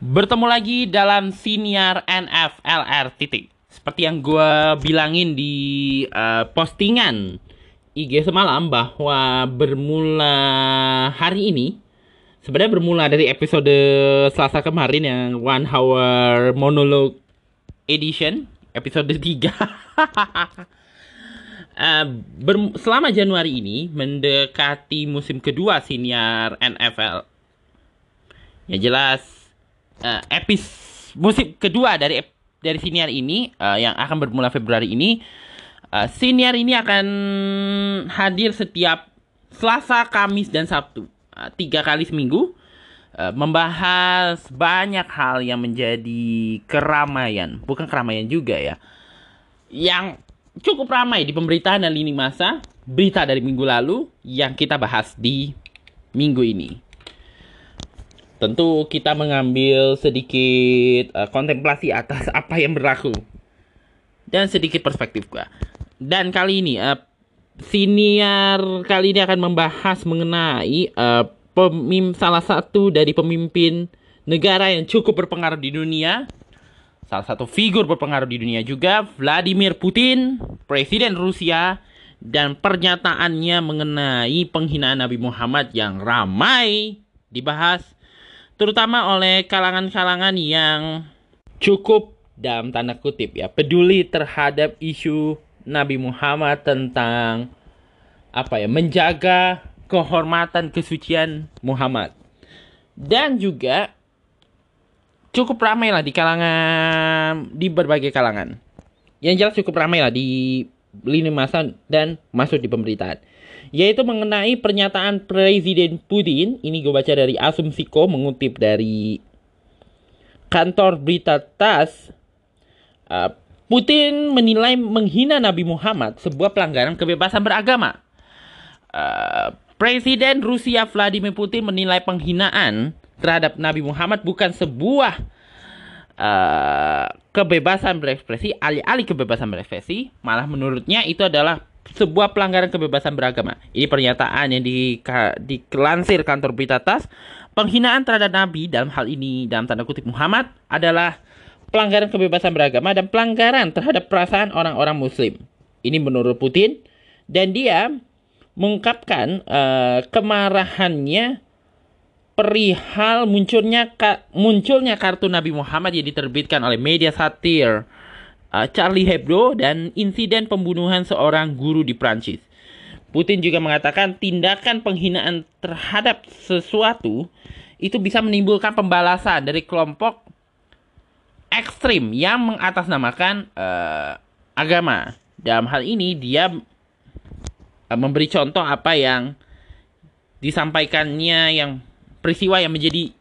Bertemu lagi dalam siniar NFLR titik. Seperti yang gue bilangin di uh, postingan IG semalam bahwa bermula hari ini sebenarnya bermula dari episode Selasa kemarin yang One Hour Monologue Edition episode 3 Uh, selama Januari ini mendekati musim kedua siniar NFL. Ya jelas uh, epis musim kedua dari dari siniar ini uh, yang akan bermula Februari ini uh, siniar ini akan hadir setiap Selasa, Kamis dan Sabtu. Uh, tiga kali seminggu membahas banyak hal yang menjadi keramaian. Bukan keramaian juga ya. Yang cukup ramai di pemberitaan dan lini masa berita dari minggu lalu yang kita bahas di minggu ini. Tentu kita mengambil sedikit uh, kontemplasi atas apa yang berlaku dan sedikit perspektif gua. Dan kali ini uh, siniar kali ini akan membahas mengenai uh, pemim salah satu dari pemimpin negara yang cukup berpengaruh di dunia Salah satu figur berpengaruh di dunia juga, Vladimir Putin, Presiden Rusia, dan pernyataannya mengenai penghinaan Nabi Muhammad yang ramai dibahas, terutama oleh kalangan-kalangan yang cukup dalam tanda kutip ya, peduli terhadap isu Nabi Muhammad tentang apa ya, menjaga kehormatan kesucian Muhammad. Dan juga cukup ramai lah di kalangan di berbagai kalangan. Yang jelas cukup ramai lah di lini masa dan masuk di pemberitaan. Yaitu mengenai pernyataan Presiden Putin, ini gue baca dari Asumsiko mengutip dari kantor berita TAS. Uh, Putin menilai menghina Nabi Muhammad sebuah pelanggaran kebebasan beragama. Uh, Presiden Rusia Vladimir Putin menilai penghinaan terhadap Nabi Muhammad bukan sebuah uh, kebebasan berekspresi, alih-alih kebebasan berekspresi, malah menurutnya itu adalah sebuah pelanggaran kebebasan beragama. Ini pernyataan yang di, kantor berita TAS. Penghinaan terhadap Nabi dalam hal ini dalam tanda kutip Muhammad adalah pelanggaran kebebasan beragama dan pelanggaran terhadap perasaan orang-orang Muslim. Ini menurut Putin dan dia mengungkapkan uh, kemarahannya perihal munculnya ka, munculnya kartu Nabi Muhammad yang diterbitkan oleh media satir uh, Charlie Hebdo dan insiden pembunuhan seorang guru di Prancis. Putin juga mengatakan tindakan penghinaan terhadap sesuatu itu bisa menimbulkan pembalasan dari kelompok ekstrim yang mengatasnamakan uh, agama. Dalam hal ini dia uh, memberi contoh apa yang disampaikannya yang peristiwa yang menjadi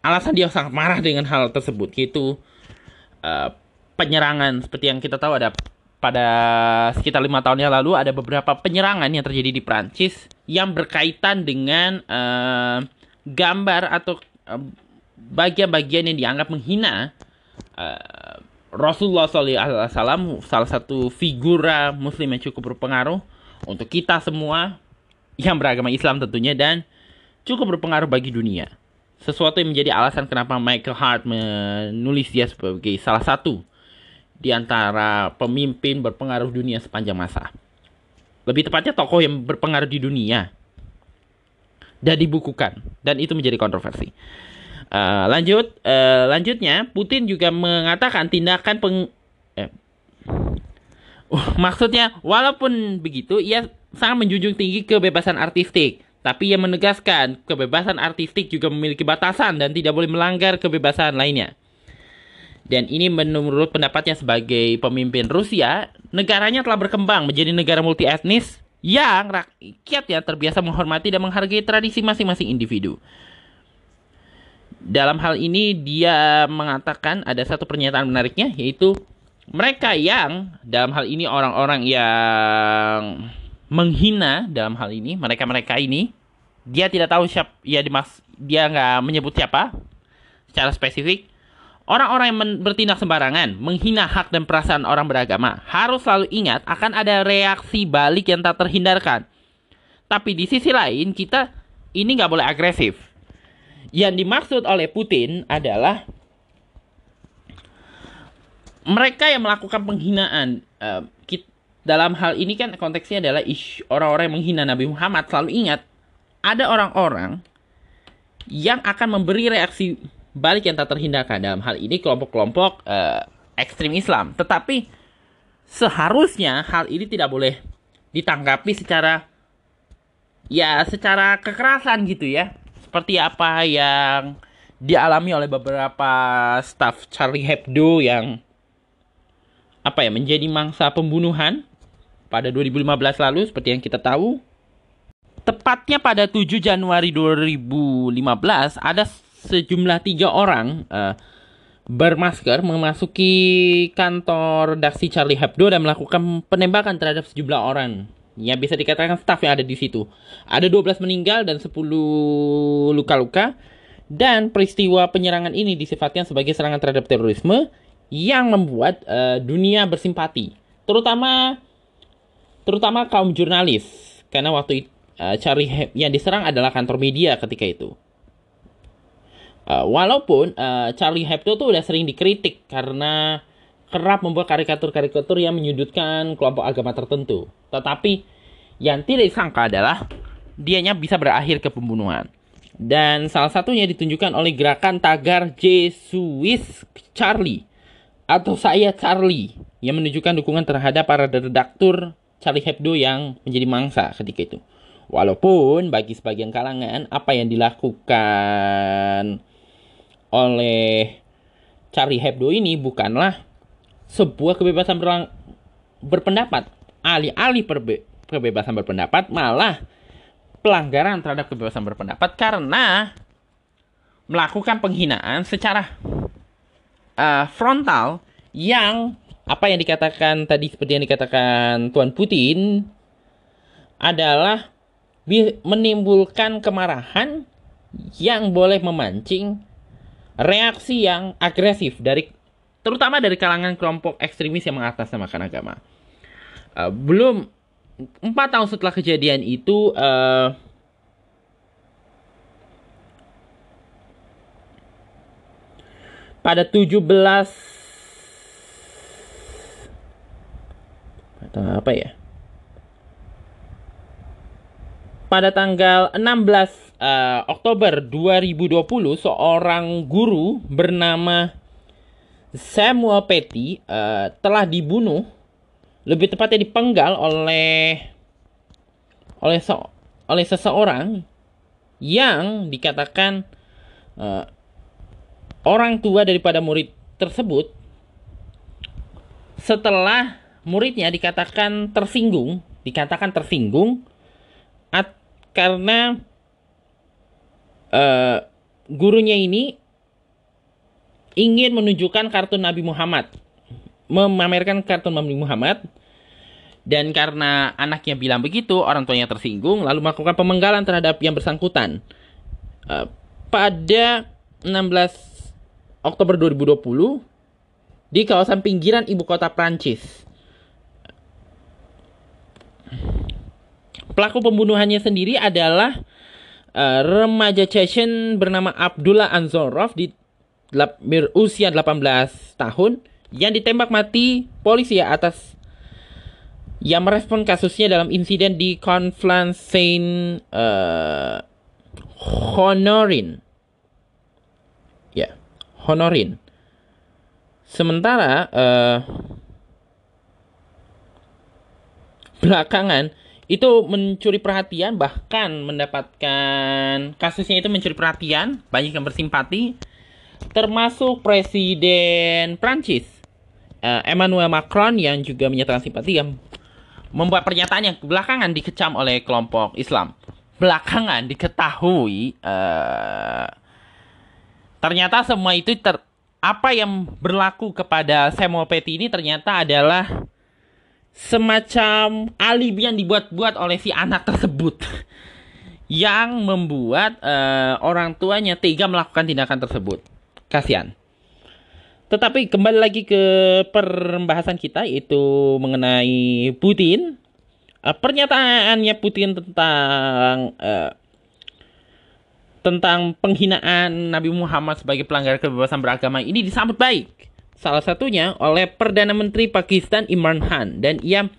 alasan dia sangat marah dengan hal tersebut yaitu uh, penyerangan. Seperti yang kita tahu ada pada sekitar lima tahun yang lalu ada beberapa penyerangan yang terjadi di Prancis yang berkaitan dengan uh, gambar atau bagian-bagian uh, yang dianggap menghina uh, Rasulullah SAW salah satu figura Muslim yang cukup berpengaruh untuk kita semua yang beragama Islam tentunya dan cukup berpengaruh bagi dunia. Sesuatu yang menjadi alasan kenapa Michael Hart menulis dia sebagai salah satu di antara pemimpin berpengaruh dunia sepanjang masa. Lebih tepatnya tokoh yang berpengaruh di dunia dan dibukukan dan itu menjadi kontroversi. Uh, lanjut, uh, lanjutnya Putin juga mengatakan tindakan peng uh, maksudnya walaupun begitu ia sangat menjunjung tinggi kebebasan artistik tapi ia menegaskan kebebasan artistik juga memiliki batasan dan tidak boleh melanggar kebebasan lainnya. Dan ini menurut pendapatnya sebagai pemimpin Rusia, negaranya telah berkembang menjadi negara multi etnis yang rakyatnya terbiasa menghormati dan menghargai tradisi masing-masing individu. Dalam hal ini dia mengatakan ada satu pernyataan menariknya yaitu mereka yang dalam hal ini orang-orang yang menghina dalam hal ini mereka-mereka ini dia tidak tahu siapa ya dimas dia nggak menyebut siapa secara spesifik orang-orang yang bertindak sembarangan menghina hak dan perasaan orang beragama harus selalu ingat akan ada reaksi balik yang tak terhindarkan tapi di sisi lain kita ini nggak boleh agresif. Yang dimaksud oleh Putin adalah mereka yang melakukan penghinaan. Uh, dalam hal ini kan konteksnya adalah orang-orang yang menghina Nabi Muhammad. Selalu ingat, ada orang-orang yang akan memberi reaksi balik yang tak terhindarkan. Dalam hal ini kelompok-kelompok uh, ekstrim Islam. Tetapi seharusnya hal ini tidak boleh ditanggapi secara ya secara kekerasan gitu ya seperti apa yang dialami oleh beberapa staff Charlie Hebdo yang apa ya menjadi mangsa pembunuhan pada 2015 lalu seperti yang kita tahu tepatnya pada 7 Januari 2015 ada sejumlah tiga orang uh, bermasker memasuki kantor redaksi Charlie Hebdo dan melakukan penembakan terhadap sejumlah orang Ya bisa dikatakan staff yang ada di situ. Ada 12 meninggal dan 10 luka-luka. Dan peristiwa penyerangan ini disifatkan sebagai serangan terhadap terorisme yang membuat uh, dunia bersimpati. Terutama terutama kaum jurnalis. Karena waktu uh, Charlie Heb yang diserang adalah kantor media ketika itu. Uh, walaupun uh, Charlie Hebdo tuh udah sering dikritik karena kerap membuat karikatur-karikatur yang menyudutkan kelompok agama tertentu. Tetapi yang tidak disangka adalah dianya bisa berakhir ke pembunuhan. Dan salah satunya ditunjukkan oleh gerakan tagar Jesuis Charlie atau saya Charlie yang menunjukkan dukungan terhadap para redaktur Charlie Hebdo yang menjadi mangsa ketika itu. Walaupun bagi sebagian kalangan apa yang dilakukan oleh Charlie Hebdo ini bukanlah sebuah kebebasan berpendapat. Alih-alih kebebasan berpendapat, malah pelanggaran terhadap kebebasan berpendapat karena melakukan penghinaan secara uh, frontal yang apa yang dikatakan tadi seperti yang dikatakan Tuan Putin adalah menimbulkan kemarahan yang boleh memancing reaksi yang agresif dari terutama dari kalangan kelompok ekstremis yang mengatasnamakan agama. Uh, belum empat tahun setelah kejadian itu, uh, pada 17 atau apa ya? Pada tanggal 16 uh, eh, Oktober 2020, seorang guru bernama Samuel Petty uh, telah dibunuh, lebih tepatnya dipenggal oleh oleh se oleh seseorang yang dikatakan uh, orang tua daripada murid tersebut setelah muridnya dikatakan tersinggung, dikatakan tersinggung karena uh, gurunya ini ingin menunjukkan kartun Nabi Muhammad, memamerkan kartun Nabi Muhammad, dan karena anaknya bilang begitu, orang tuanya tersinggung, lalu melakukan pemenggalan terhadap yang bersangkutan. Uh, pada 16 Oktober 2020 di kawasan pinggiran ibu kota Prancis. Pelaku pembunuhannya sendiri adalah uh, remaja Chechen bernama Abdullah Anzorov di berusia 18 tahun yang ditembak mati polisi ya atas yang merespon kasusnya dalam insiden di Conflans Saint uh, Honorin. Ya, Honorin. Sementara uh, belakangan itu mencuri perhatian bahkan mendapatkan kasusnya itu mencuri perhatian banyak yang bersimpati termasuk Presiden Prancis uh, Emmanuel Macron yang juga menyatakan simpati yang membuat pernyataan yang belakangan dikecam oleh kelompok Islam. Belakangan diketahui uh, ternyata semua itu ter apa yang berlaku kepada Petty ini ternyata adalah semacam alibi yang dibuat-buat oleh si anak tersebut yang membuat uh, orang tuanya tega melakukan tindakan tersebut kasihan. Tetapi kembali lagi ke pembahasan kita itu mengenai Putin. Uh, pernyataannya Putin tentang uh, tentang penghinaan Nabi Muhammad sebagai pelanggar kebebasan beragama ini disambut baik. Salah satunya oleh Perdana Menteri Pakistan Imran Khan dan ia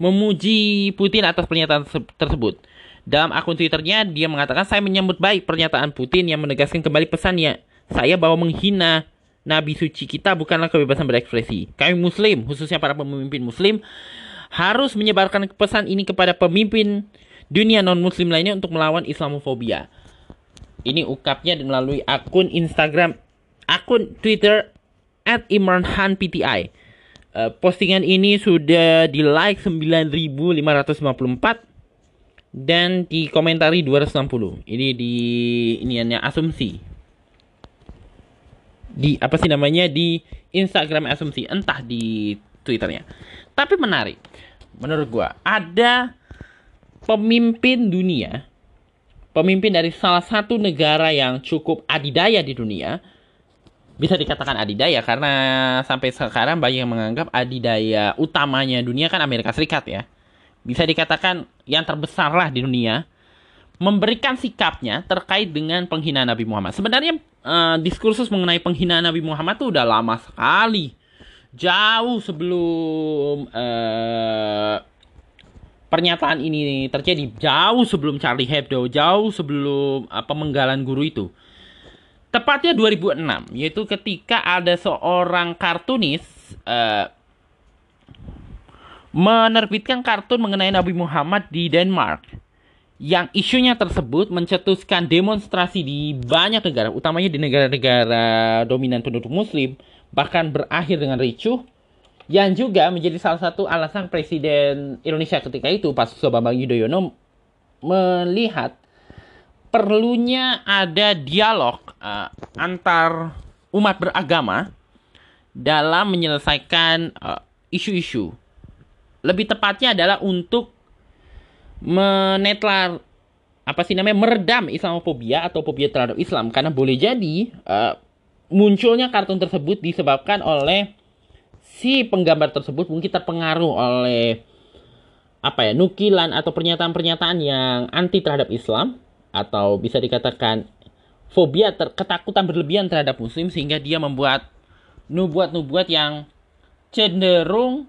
memuji Putin atas pernyataan tersebut. Dalam akun Twitternya, dia mengatakan, saya menyambut baik pernyataan Putin yang menegaskan kembali pesannya. Saya bahwa menghina Nabi suci kita bukanlah kebebasan berekspresi. Kami Muslim, khususnya para pemimpin Muslim, harus menyebarkan pesan ini kepada pemimpin dunia non-Muslim lainnya untuk melawan Islamofobia. Ini ukapnya melalui akun Instagram, akun Twitter at Imran Khan PTI. Uh, postingan ini sudah di like 9.554 dan di komentari 260. Ini di iniannya asumsi. Di apa sih namanya di Instagram asumsi, entah di Twitternya. Tapi menarik. Menurut gua ada pemimpin dunia pemimpin dari salah satu negara yang cukup adidaya di dunia bisa dikatakan adidaya karena sampai sekarang banyak yang menganggap adidaya utamanya dunia kan Amerika Serikat ya. Bisa dikatakan yang terbesar lah di dunia memberikan sikapnya terkait dengan penghinaan Nabi Muhammad. Sebenarnya uh, diskursus mengenai penghinaan Nabi Muhammad itu udah lama sekali. Jauh sebelum uh, pernyataan ini terjadi jauh sebelum Charlie Hebdo, jauh sebelum uh, pemenggalan guru itu. Tepatnya 2006, yaitu ketika ada seorang kartunis uh, menerbitkan kartun mengenai Nabi Muhammad di Denmark. Yang isunya tersebut mencetuskan demonstrasi di banyak negara, utamanya di negara-negara dominan penduduk muslim, bahkan berakhir dengan ricuh yang juga menjadi salah satu alasan Presiden Indonesia ketika itu Pak Susilo Bambang Yudhoyono melihat perlunya ada dialog uh, antar umat beragama dalam menyelesaikan uh, isu-isu. Uh, Lebih tepatnya adalah untuk menetlar apa sih namanya meredam Islamofobia atau fobia terhadap Islam karena boleh jadi uh, munculnya kartun tersebut disebabkan oleh si penggambar tersebut mungkin terpengaruh oleh apa ya nukilan atau pernyataan-pernyataan yang anti terhadap Islam atau bisa dikatakan fobia ter ketakutan berlebihan terhadap muslim sehingga dia membuat nubuat-nubuat yang cenderung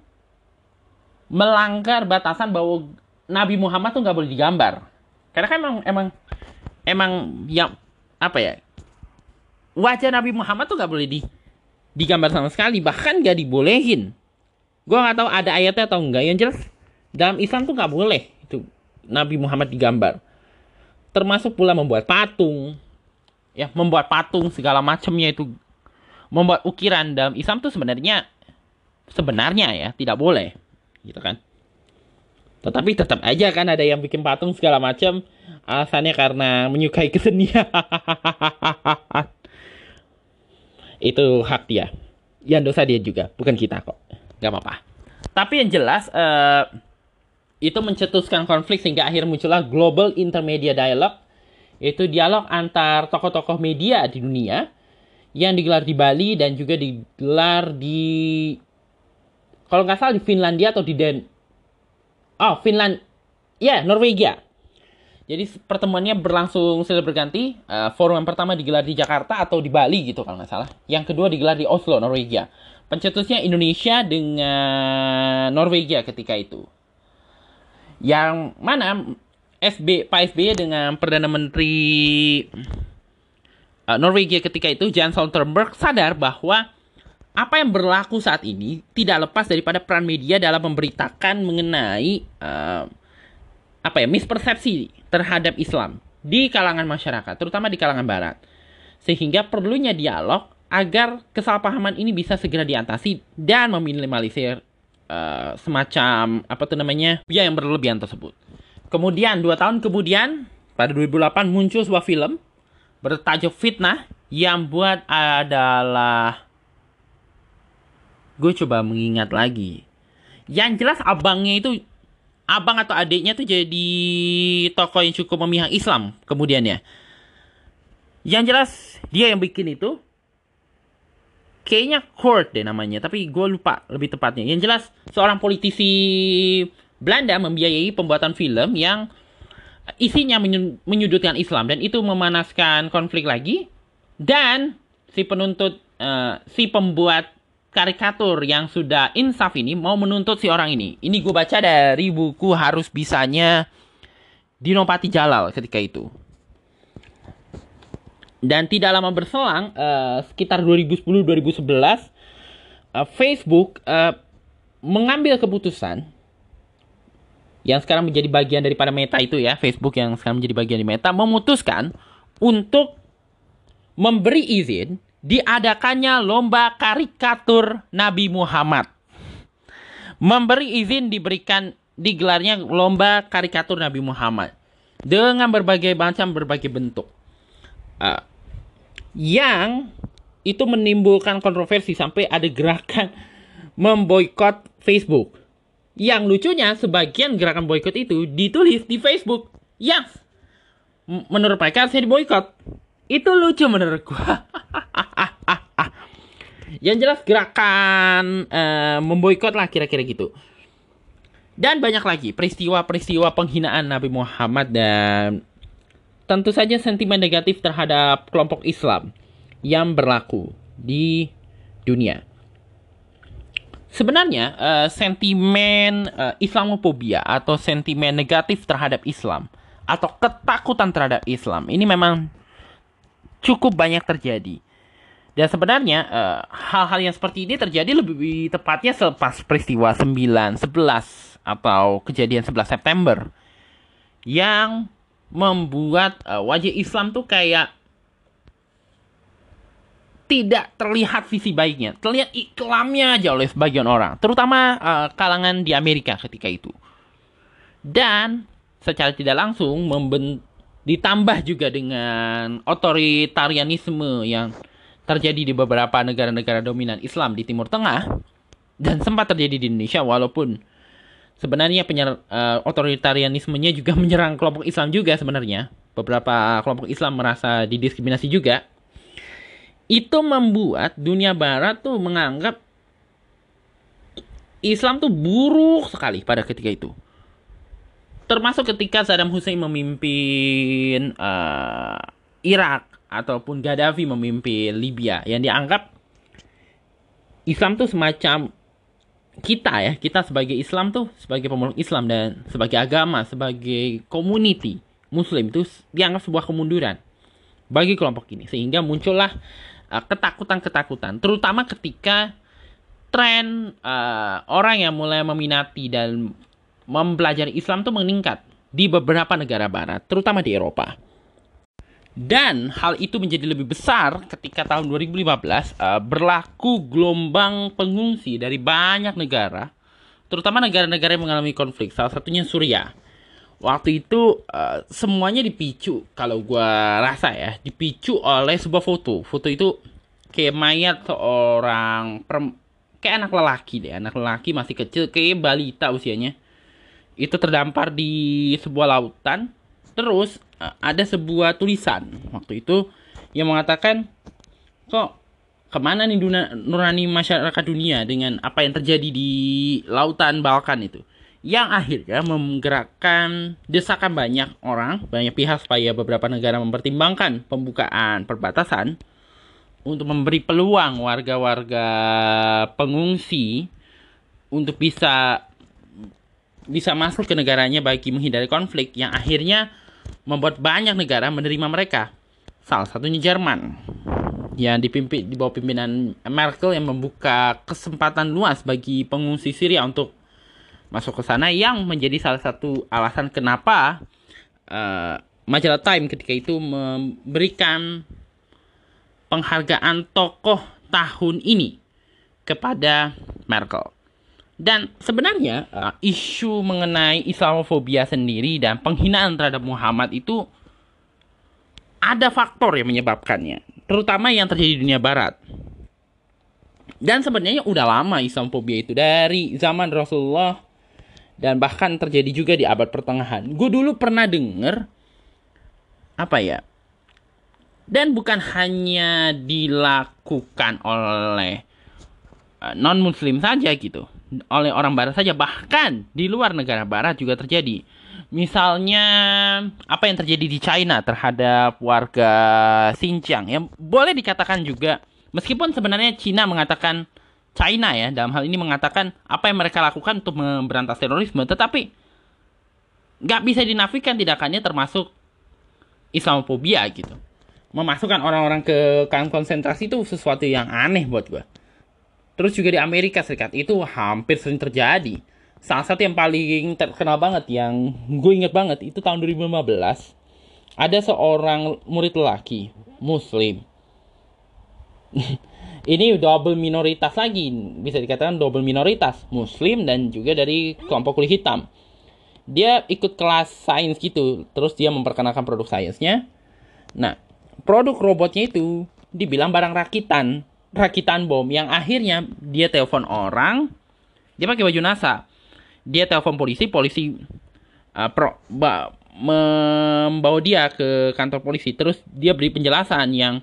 melanggar batasan bahwa Nabi Muhammad tuh nggak boleh digambar. Karena kan emang emang emang yang apa ya wajah Nabi Muhammad tuh nggak boleh di digambar sama sekali bahkan gak dibolehin. Gue nggak tahu ada ayatnya atau enggak yang jelas dalam Islam tuh nggak boleh itu Nabi Muhammad digambar termasuk pula membuat patung. Ya membuat patung segala macamnya itu. Membuat ukiran dalam Islam tuh sebenarnya sebenarnya ya tidak boleh. Gitu kan. Tetapi tetap aja kan ada yang bikin patung segala macam alasannya karena menyukai kesenian. Itu hak dia. Yang dosa dia juga bukan kita kok. Nggak apa-apa. Tapi yang jelas uh, itu mencetuskan konflik sehingga akhirnya muncullah global intermedia dialogue yaitu dialog antar tokoh-tokoh media di dunia yang digelar di Bali dan juga digelar di kalau nggak salah di Finlandia atau di Den oh Finland ya yeah, Norwegia jadi pertemuannya berlangsung silih berganti. Uh, forum yang pertama digelar di Jakarta atau di Bali gitu kalau nggak salah. Yang kedua digelar di Oslo, Norwegia. Pencetusnya Indonesia dengan Norwegia ketika itu. Yang mana SB Pak SBY dengan Perdana Menteri uh, Norwegia ketika itu Jan Stoltenberg sadar bahwa apa yang berlaku saat ini tidak lepas daripada peran media dalam memberitakan mengenai uh, apa ya mispersepsi terhadap Islam di kalangan masyarakat, terutama di kalangan barat. Sehingga perlunya dialog agar kesalahpahaman ini bisa segera diatasi dan meminimalisir uh, semacam apa tuh namanya biaya yang berlebihan tersebut. Kemudian dua tahun kemudian pada 2008 muncul sebuah film bertajuk Fitnah yang buat adalah gue coba mengingat lagi. Yang jelas abangnya itu abang atau adiknya tuh jadi tokoh yang cukup memihak Islam kemudiannya. Yang jelas dia yang bikin itu kayaknya Kurt deh namanya, tapi gue lupa lebih tepatnya. Yang jelas seorang politisi Belanda membiayai pembuatan film yang isinya menyudutkan Islam dan itu memanaskan konflik lagi dan si penuntut uh, si pembuat karikatur yang sudah insaf ini mau menuntut si orang ini. Ini gue baca dari buku harus bisanya Dinopati Jalal ketika itu. Dan tidak lama berselang, uh, sekitar 2010-2011, uh, Facebook uh, mengambil keputusan yang sekarang menjadi bagian daripada Meta itu ya, Facebook yang sekarang menjadi bagian di Meta, memutuskan untuk memberi izin diadakannya lomba karikatur Nabi Muhammad. Memberi izin diberikan digelarnya lomba karikatur Nabi Muhammad dengan berbagai macam berbagai bentuk. Uh, yang itu menimbulkan kontroversi sampai ada gerakan memboikot Facebook. Yang lucunya sebagian gerakan boykot itu ditulis di Facebook. Yang menurut mereka harusnya diboykot. Itu lucu menurut gua. Yang jelas gerakan uh, memboikot lah kira-kira gitu. Dan banyak lagi peristiwa-peristiwa penghinaan Nabi Muhammad dan tentu saja sentimen negatif terhadap kelompok Islam yang berlaku di dunia. Sebenarnya uh, sentimen uh, Islamophobia atau sentimen negatif terhadap Islam atau ketakutan terhadap Islam ini memang cukup banyak terjadi. Dan sebenarnya hal-hal uh, yang seperti ini terjadi lebih tepatnya selepas peristiwa 9 11 atau kejadian 11 September yang membuat uh, wajah Islam tuh kayak tidak terlihat sisi baiknya, terlihat iklamnya aja oleh sebagian orang, terutama uh, kalangan di Amerika ketika itu. Dan secara tidak langsung memben ditambah juga dengan otoritarianisme yang terjadi di beberapa negara-negara dominan Islam di Timur Tengah dan sempat terjadi di Indonesia walaupun sebenarnya penyer uh, otoritarianismenya juga menyerang kelompok Islam juga sebenarnya. Beberapa kelompok Islam merasa didiskriminasi juga. Itu membuat dunia barat tuh menganggap Islam tuh buruk sekali pada ketika itu. Termasuk ketika Saddam Hussein memimpin uh, Irak ataupun Gaddafi memimpin Libya yang dianggap Islam tuh semacam kita ya, kita sebagai Islam tuh, sebagai pemeluk Islam dan sebagai agama, sebagai community Muslim itu dianggap sebuah kemunduran bagi kelompok ini. Sehingga muncullah uh, ketakutan-ketakutan, uh, terutama ketika tren uh, orang yang mulai meminati dan mempelajari Islam tuh meningkat di beberapa negara barat, terutama di Eropa. Dan hal itu menjadi lebih besar ketika tahun 2015 uh, berlaku gelombang pengungsi dari banyak negara, terutama negara-negara yang mengalami konflik, salah satunya Suriah. Waktu itu uh, semuanya dipicu, kalau gue rasa ya, dipicu oleh sebuah foto. Foto itu kayak mayat seorang kayak anak lelaki deh, anak lelaki masih kecil, kayak balita usianya. Itu terdampar di sebuah lautan Terus eh, ada sebuah tulisan waktu itu yang mengatakan kok ke mana nih duna, nurani masyarakat dunia dengan apa yang terjadi di lautan Balkan itu? Yang akhirnya menggerakkan desakan banyak orang, banyak pihak supaya beberapa negara mempertimbangkan pembukaan perbatasan untuk memberi peluang warga-warga pengungsi untuk bisa bisa masuk ke negaranya bagi menghindari konflik. Yang akhirnya membuat banyak negara menerima mereka. Salah satunya Jerman yang dipimpin di bawah pimpinan Merkel yang membuka kesempatan luas bagi pengungsi Syria untuk masuk ke sana yang menjadi salah satu alasan kenapa uh, majalah Time ketika itu memberikan penghargaan tokoh tahun ini kepada Merkel. Dan sebenarnya uh, isu mengenai Islamofobia sendiri dan penghinaan terhadap Muhammad itu ada faktor yang menyebabkannya, terutama yang terjadi di dunia barat. Dan sebenarnya udah lama Islamofobia itu dari zaman Rasulullah dan bahkan terjadi juga di abad pertengahan. Gue dulu pernah denger apa ya? Dan bukan hanya dilakukan oleh uh, non muslim saja gitu oleh orang barat saja. Bahkan di luar negara barat juga terjadi. Misalnya apa yang terjadi di China terhadap warga Xinjiang? Yang boleh dikatakan juga meskipun sebenarnya China mengatakan China ya dalam hal ini mengatakan apa yang mereka lakukan untuk memberantas terorisme tetapi nggak bisa dinafikan tindakannya termasuk Islamophobia gitu. Memasukkan orang-orang ke kamp konsentrasi itu sesuatu yang aneh buat gue. Terus juga di Amerika Serikat itu hampir sering terjadi. Salah satu yang paling terkenal banget yang gue inget banget itu tahun 2015 ada seorang murid lelaki Muslim. Ini double minoritas lagi, bisa dikatakan double minoritas, Muslim dan juga dari kelompok kulit hitam. Dia ikut kelas sains gitu, terus dia memperkenalkan produk sainsnya. Nah, produk robotnya itu dibilang barang rakitan, rakitan bom yang akhirnya dia telepon orang, dia pakai baju NASA. Dia telepon polisi, polisi uh, pro, ba, membawa dia ke kantor polisi. Terus dia beri penjelasan yang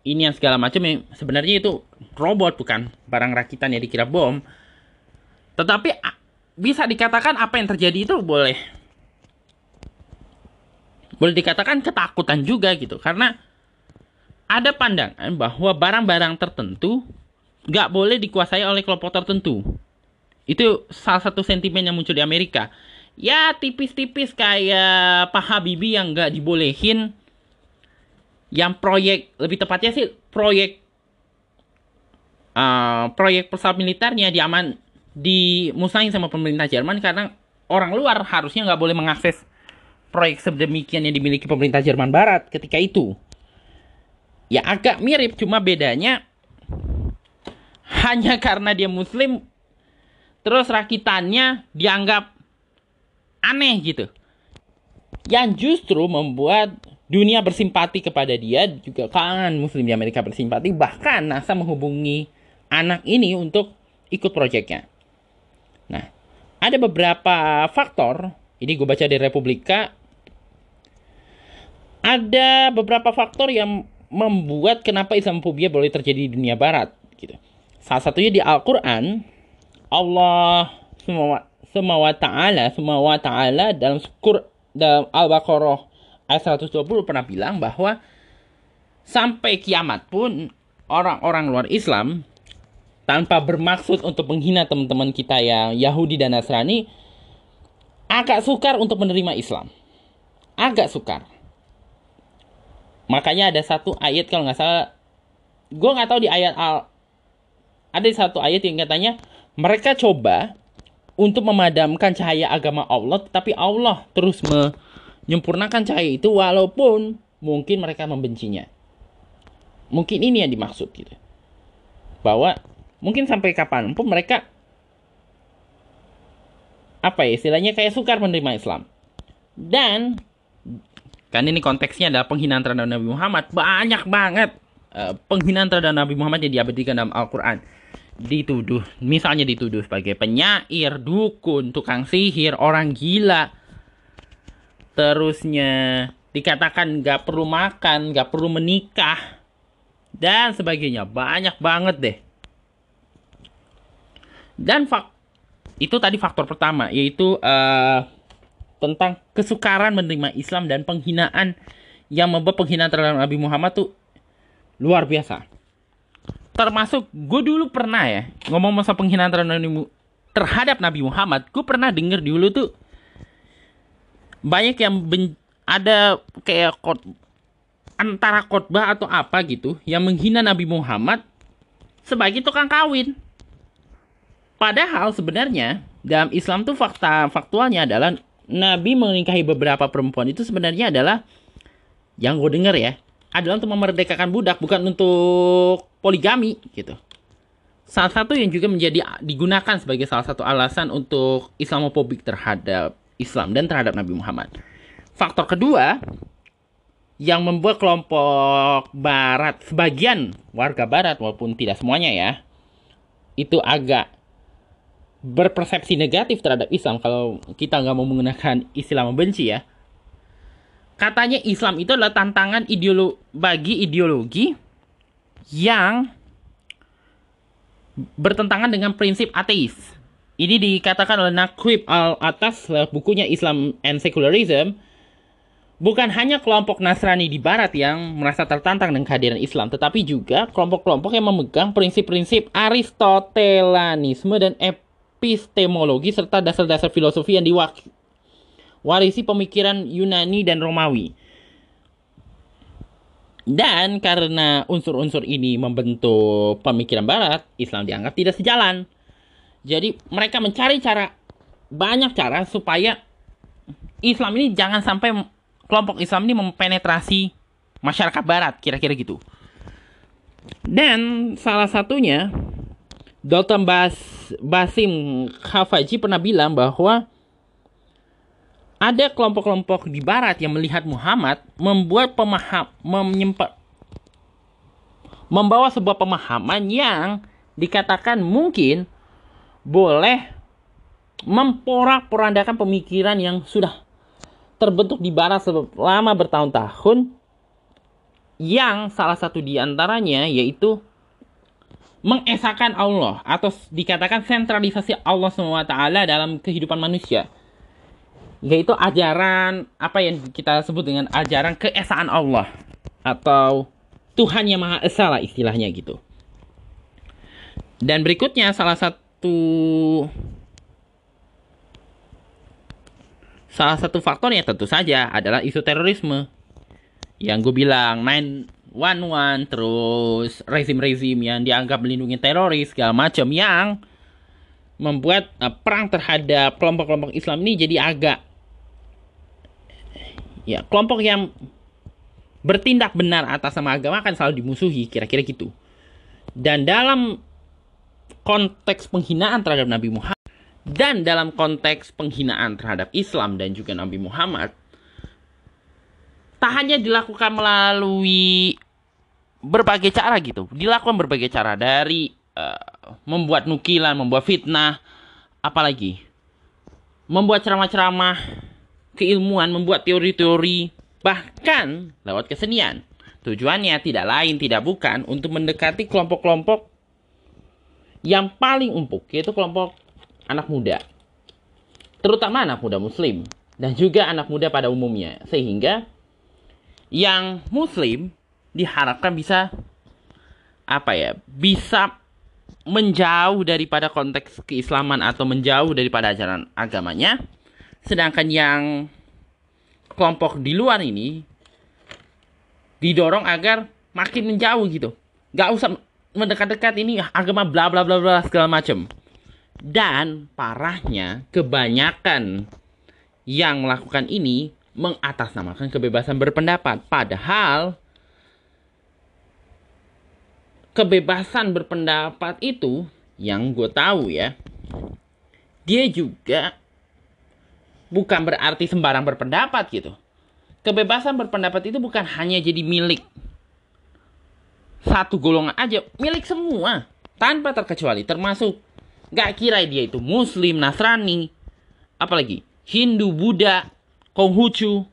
ini yang segala macam yang sebenarnya itu robot bukan barang rakitan yang dikira bom. Tetapi bisa dikatakan apa yang terjadi itu boleh boleh dikatakan ketakutan juga gitu karena ada pandangan bahwa barang-barang tertentu nggak boleh dikuasai oleh kelompok tertentu. Itu salah satu sentimen yang muncul di Amerika. Ya tipis-tipis kayak Pak Habibie yang nggak dibolehin yang proyek lebih tepatnya sih proyek uh, proyek pesawat militernya diaman dimusahin sama pemerintah Jerman karena orang luar harusnya nggak boleh mengakses proyek sedemikian yang dimiliki pemerintah Jerman Barat ketika itu. Ya agak mirip, cuma bedanya hanya karena dia muslim, terus rakitannya dianggap aneh gitu. Yang justru membuat dunia bersimpati kepada dia, juga kalangan muslim di Amerika bersimpati, bahkan NASA menghubungi anak ini untuk ikut proyeknya. Nah, ada beberapa faktor, ini gue baca di Republika, ada beberapa faktor yang membuat kenapa Islamophobia boleh terjadi di dunia barat gitu. Salah satunya di Al-Qur'an Allah semua wa ta'ala semua wa ta'ala dalam sukur dalam Al-Baqarah ayat 120 pernah bilang bahwa sampai kiamat pun orang-orang luar Islam tanpa bermaksud untuk menghina teman-teman kita yang Yahudi dan Nasrani agak sukar untuk menerima Islam. Agak sukar Makanya ada satu ayat kalau nggak salah, gue nggak tahu di ayat al, ada satu ayat yang katanya mereka coba untuk memadamkan cahaya agama Allah, tetapi Allah terus menyempurnakan cahaya itu walaupun mungkin mereka membencinya. Mungkin ini yang dimaksud gitu. Bahwa mungkin sampai kapan pun mereka apa ya istilahnya kayak sukar menerima Islam. Dan Kan ini konteksnya adalah penghinaan terhadap Nabi Muhammad. Banyak banget uh, penghinaan terhadap Nabi Muhammad yang diabadikan dalam Al-Quran. Dituduh, misalnya dituduh sebagai penyair, dukun, tukang sihir, orang gila. Terusnya dikatakan gak perlu makan, gak perlu menikah. Dan sebagainya. Banyak banget deh. Dan fak itu tadi faktor pertama, yaitu... Uh, tentang kesukaran menerima Islam dan penghinaan yang membuat penghinaan terhadap Nabi Muhammad tuh luar biasa. Termasuk gue dulu pernah ya ngomong masa penghinaan terhadap Nabi, Muhammad, gue pernah denger dulu tuh banyak yang ben, ada kayak kot, antara khotbah atau apa gitu yang menghina Nabi Muhammad sebagai tukang kawin. Padahal sebenarnya dalam Islam tuh fakta faktualnya adalah Nabi menikahi beberapa perempuan itu sebenarnya adalah yang gue dengar ya adalah untuk memerdekakan budak bukan untuk poligami gitu. Salah satu yang juga menjadi digunakan sebagai salah satu alasan untuk Islamofobik terhadap Islam dan terhadap Nabi Muhammad. Faktor kedua yang membuat kelompok Barat sebagian warga Barat walaupun tidak semuanya ya itu agak berpersepsi negatif terhadap Islam kalau kita nggak mau menggunakan istilah membenci ya. Katanya Islam itu adalah tantangan ideolo bagi ideologi yang bertentangan dengan prinsip ateis. Ini dikatakan oleh Nakwib al atas bukunya Islam and Secularism. Bukan hanya kelompok Nasrani di Barat yang merasa tertantang dengan kehadiran Islam, tetapi juga kelompok-kelompok yang memegang prinsip-prinsip Aristotelanisme dan epistemologi serta dasar-dasar filosofi yang diwarisi pemikiran Yunani dan Romawi. Dan karena unsur-unsur ini membentuk pemikiran barat, Islam dianggap tidak sejalan. Jadi mereka mencari cara banyak cara supaya Islam ini jangan sampai kelompok Islam ini mempenetrasi masyarakat barat, kira-kira gitu. Dan salah satunya Dr. Bas Basim Khafaji pernah bilang bahwa ada kelompok-kelompok di barat yang melihat Muhammad membuat pemaham menyempat membawa sebuah pemahaman yang dikatakan mungkin boleh memporak-porandakan pemikiran yang sudah terbentuk di barat selama bertahun-tahun yang salah satu di antaranya yaitu mengesahkan Allah atau dikatakan sentralisasi Allah SWT dalam kehidupan manusia yaitu ajaran apa yang kita sebut dengan ajaran keesaan Allah atau Tuhan yang Maha Esa lah istilahnya gitu. Dan berikutnya salah satu salah satu faktornya tentu saja adalah isu terorisme. Yang gue bilang 911 terus rezim-rezim yang dianggap melindungi teroris segala macam yang membuat uh, perang terhadap kelompok-kelompok Islam ini jadi agak ya kelompok yang bertindak benar atas nama agama akan selalu dimusuhi kira-kira gitu. Dan dalam konteks penghinaan terhadap Nabi Muhammad dan dalam konteks penghinaan terhadap Islam dan juga Nabi Muhammad tak hanya dilakukan melalui berbagai cara gitu dilakukan berbagai cara dari uh, membuat nukilan membuat fitnah apalagi membuat ceramah-ceramah keilmuan, membuat teori-teori, bahkan lewat kesenian. Tujuannya tidak lain, tidak bukan untuk mendekati kelompok-kelompok yang paling empuk, yaitu kelompok anak muda. Terutama anak muda muslim, dan juga anak muda pada umumnya. Sehingga yang muslim diharapkan bisa apa ya bisa menjauh daripada konteks keislaman atau menjauh daripada ajaran agamanya Sedangkan yang kelompok di luar ini didorong agar makin menjauh gitu. Gak usah mendekat-dekat ini agama bla bla bla bla segala macam. Dan parahnya kebanyakan yang melakukan ini mengatasnamakan kebebasan berpendapat. Padahal kebebasan berpendapat itu yang gue tahu ya, dia juga bukan berarti sembarang berpendapat gitu. Kebebasan berpendapat itu bukan hanya jadi milik satu golongan aja, milik semua tanpa terkecuali termasuk gak kira dia itu muslim, nasrani, apalagi Hindu, Buddha, Konghucu,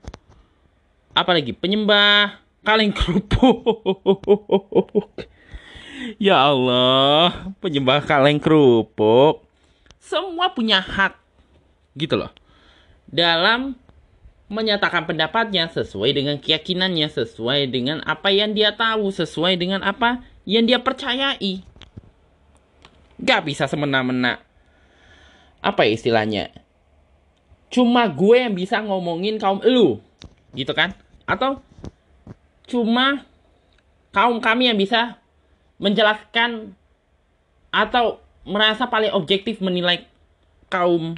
apalagi penyembah kaleng kerupuk. ya Allah, penyembah kaleng kerupuk. Semua punya hak gitu loh dalam menyatakan pendapatnya sesuai dengan keyakinannya, sesuai dengan apa yang dia tahu, sesuai dengan apa yang dia percayai. Gak bisa semena-mena. Apa ya istilahnya? Cuma gue yang bisa ngomongin kaum elu. Gitu kan? Atau cuma kaum kami yang bisa menjelaskan atau merasa paling objektif menilai kaum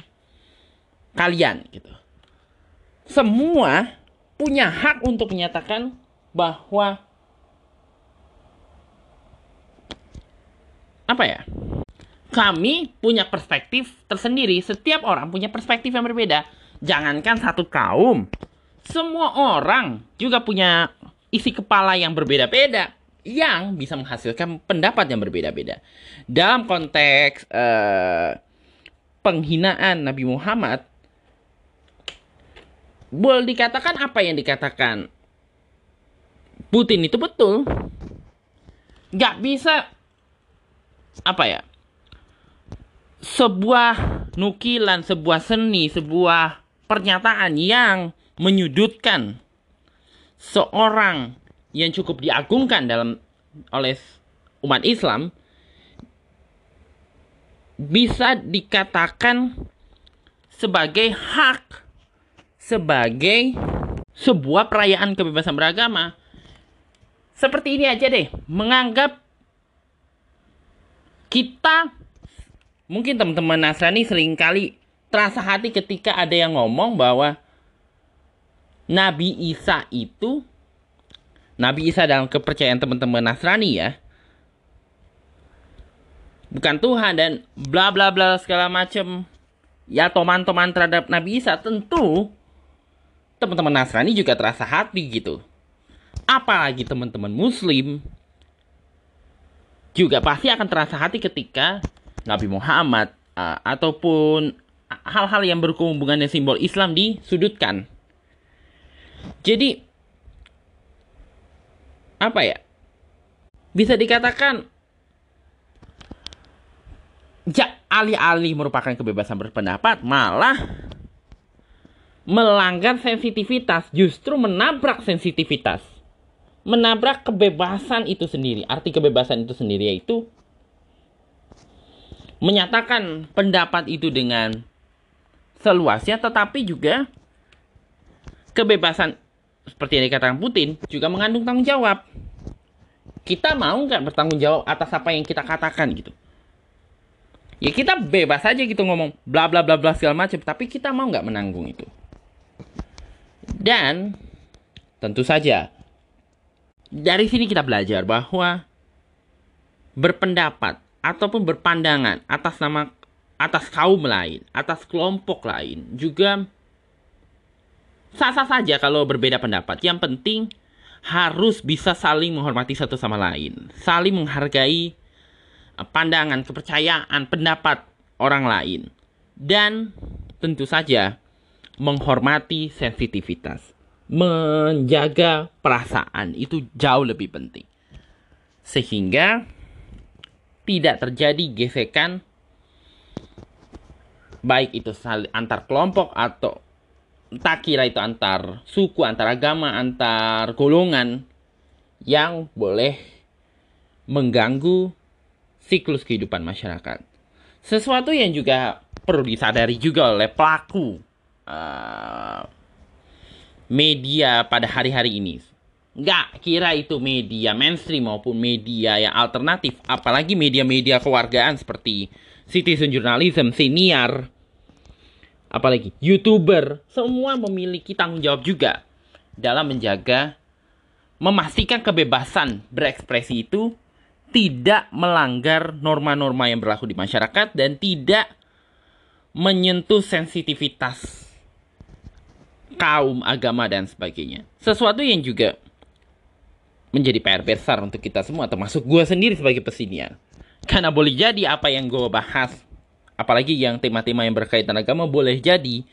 kalian gitu. Semua punya hak untuk menyatakan bahwa apa ya? Kami punya perspektif tersendiri. Setiap orang punya perspektif yang berbeda. Jangankan satu kaum, semua orang juga punya isi kepala yang berbeda-beda yang bisa menghasilkan pendapat yang berbeda-beda. Dalam konteks uh, penghinaan Nabi Muhammad, boleh dikatakan apa yang dikatakan Putin itu betul. Gak bisa apa ya? Sebuah nukilan, sebuah seni, sebuah pernyataan yang menyudutkan seorang yang cukup diagungkan dalam oleh umat Islam bisa dikatakan sebagai hak sebagai sebuah perayaan kebebasan beragama. Seperti ini aja deh, menganggap kita mungkin teman-teman Nasrani sering kali terasa hati ketika ada yang ngomong bahwa Nabi Isa itu Nabi Isa dalam kepercayaan teman-teman Nasrani ya bukan Tuhan dan bla bla bla segala macam ya toman-toman terhadap Nabi Isa tentu teman-teman Nasrani juga terasa hati gitu. Apalagi teman-teman Muslim juga pasti akan terasa hati ketika Nabi Muhammad uh, ataupun hal-hal yang berhubungan dengan simbol Islam disudutkan. Jadi apa ya? Bisa dikatakan ya alih-alih merupakan kebebasan berpendapat malah melanggar sensitivitas, justru menabrak sensitivitas. Menabrak kebebasan itu sendiri. Arti kebebasan itu sendiri yaitu menyatakan pendapat itu dengan seluasnya tetapi juga kebebasan seperti yang dikatakan Putin juga mengandung tanggung jawab. Kita mau nggak bertanggung jawab atas apa yang kita katakan gitu. Ya kita bebas aja gitu ngomong bla bla bla bla segala macam, tapi kita mau nggak menanggung itu. Dan tentu saja dari sini kita belajar bahwa berpendapat ataupun berpandangan atas nama atas kaum lain, atas kelompok lain juga sah-sah saja kalau berbeda pendapat. Yang penting harus bisa saling menghormati satu sama lain, saling menghargai pandangan, kepercayaan, pendapat orang lain. Dan tentu saja menghormati sensitivitas, menjaga perasaan itu jauh lebih penting. Sehingga tidak terjadi gesekan baik itu antar kelompok atau tak kira itu antar suku, antar agama, antar golongan yang boleh mengganggu siklus kehidupan masyarakat. Sesuatu yang juga perlu disadari juga oleh pelaku uh, media pada hari-hari ini. Nggak kira itu media mainstream maupun media yang alternatif, apalagi media-media kewargaan seperti citizen journalism, senior, apalagi youtuber, semua memiliki tanggung jawab juga dalam menjaga memastikan kebebasan berekspresi itu tidak melanggar norma-norma yang berlaku di masyarakat dan tidak menyentuh sensitivitas kaum, agama, dan sebagainya. Sesuatu yang juga menjadi PR besar untuk kita semua, termasuk gue sendiri sebagai pesinian. Karena boleh jadi apa yang gue bahas, apalagi yang tema-tema yang berkaitan agama, boleh jadi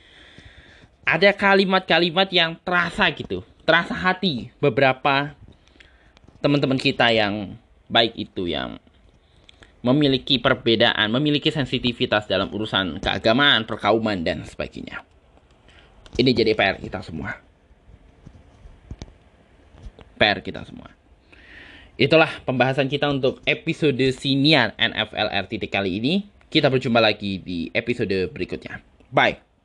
ada kalimat-kalimat yang terasa gitu, terasa hati beberapa teman-teman kita yang baik itu yang memiliki perbedaan, memiliki sensitivitas dalam urusan keagamaan, perkauman, dan sebagainya. Ini jadi PR kita semua. PR kita semua. Itulah pembahasan kita untuk episode siniar NFL RTT kali ini. Kita berjumpa lagi di episode berikutnya. Bye.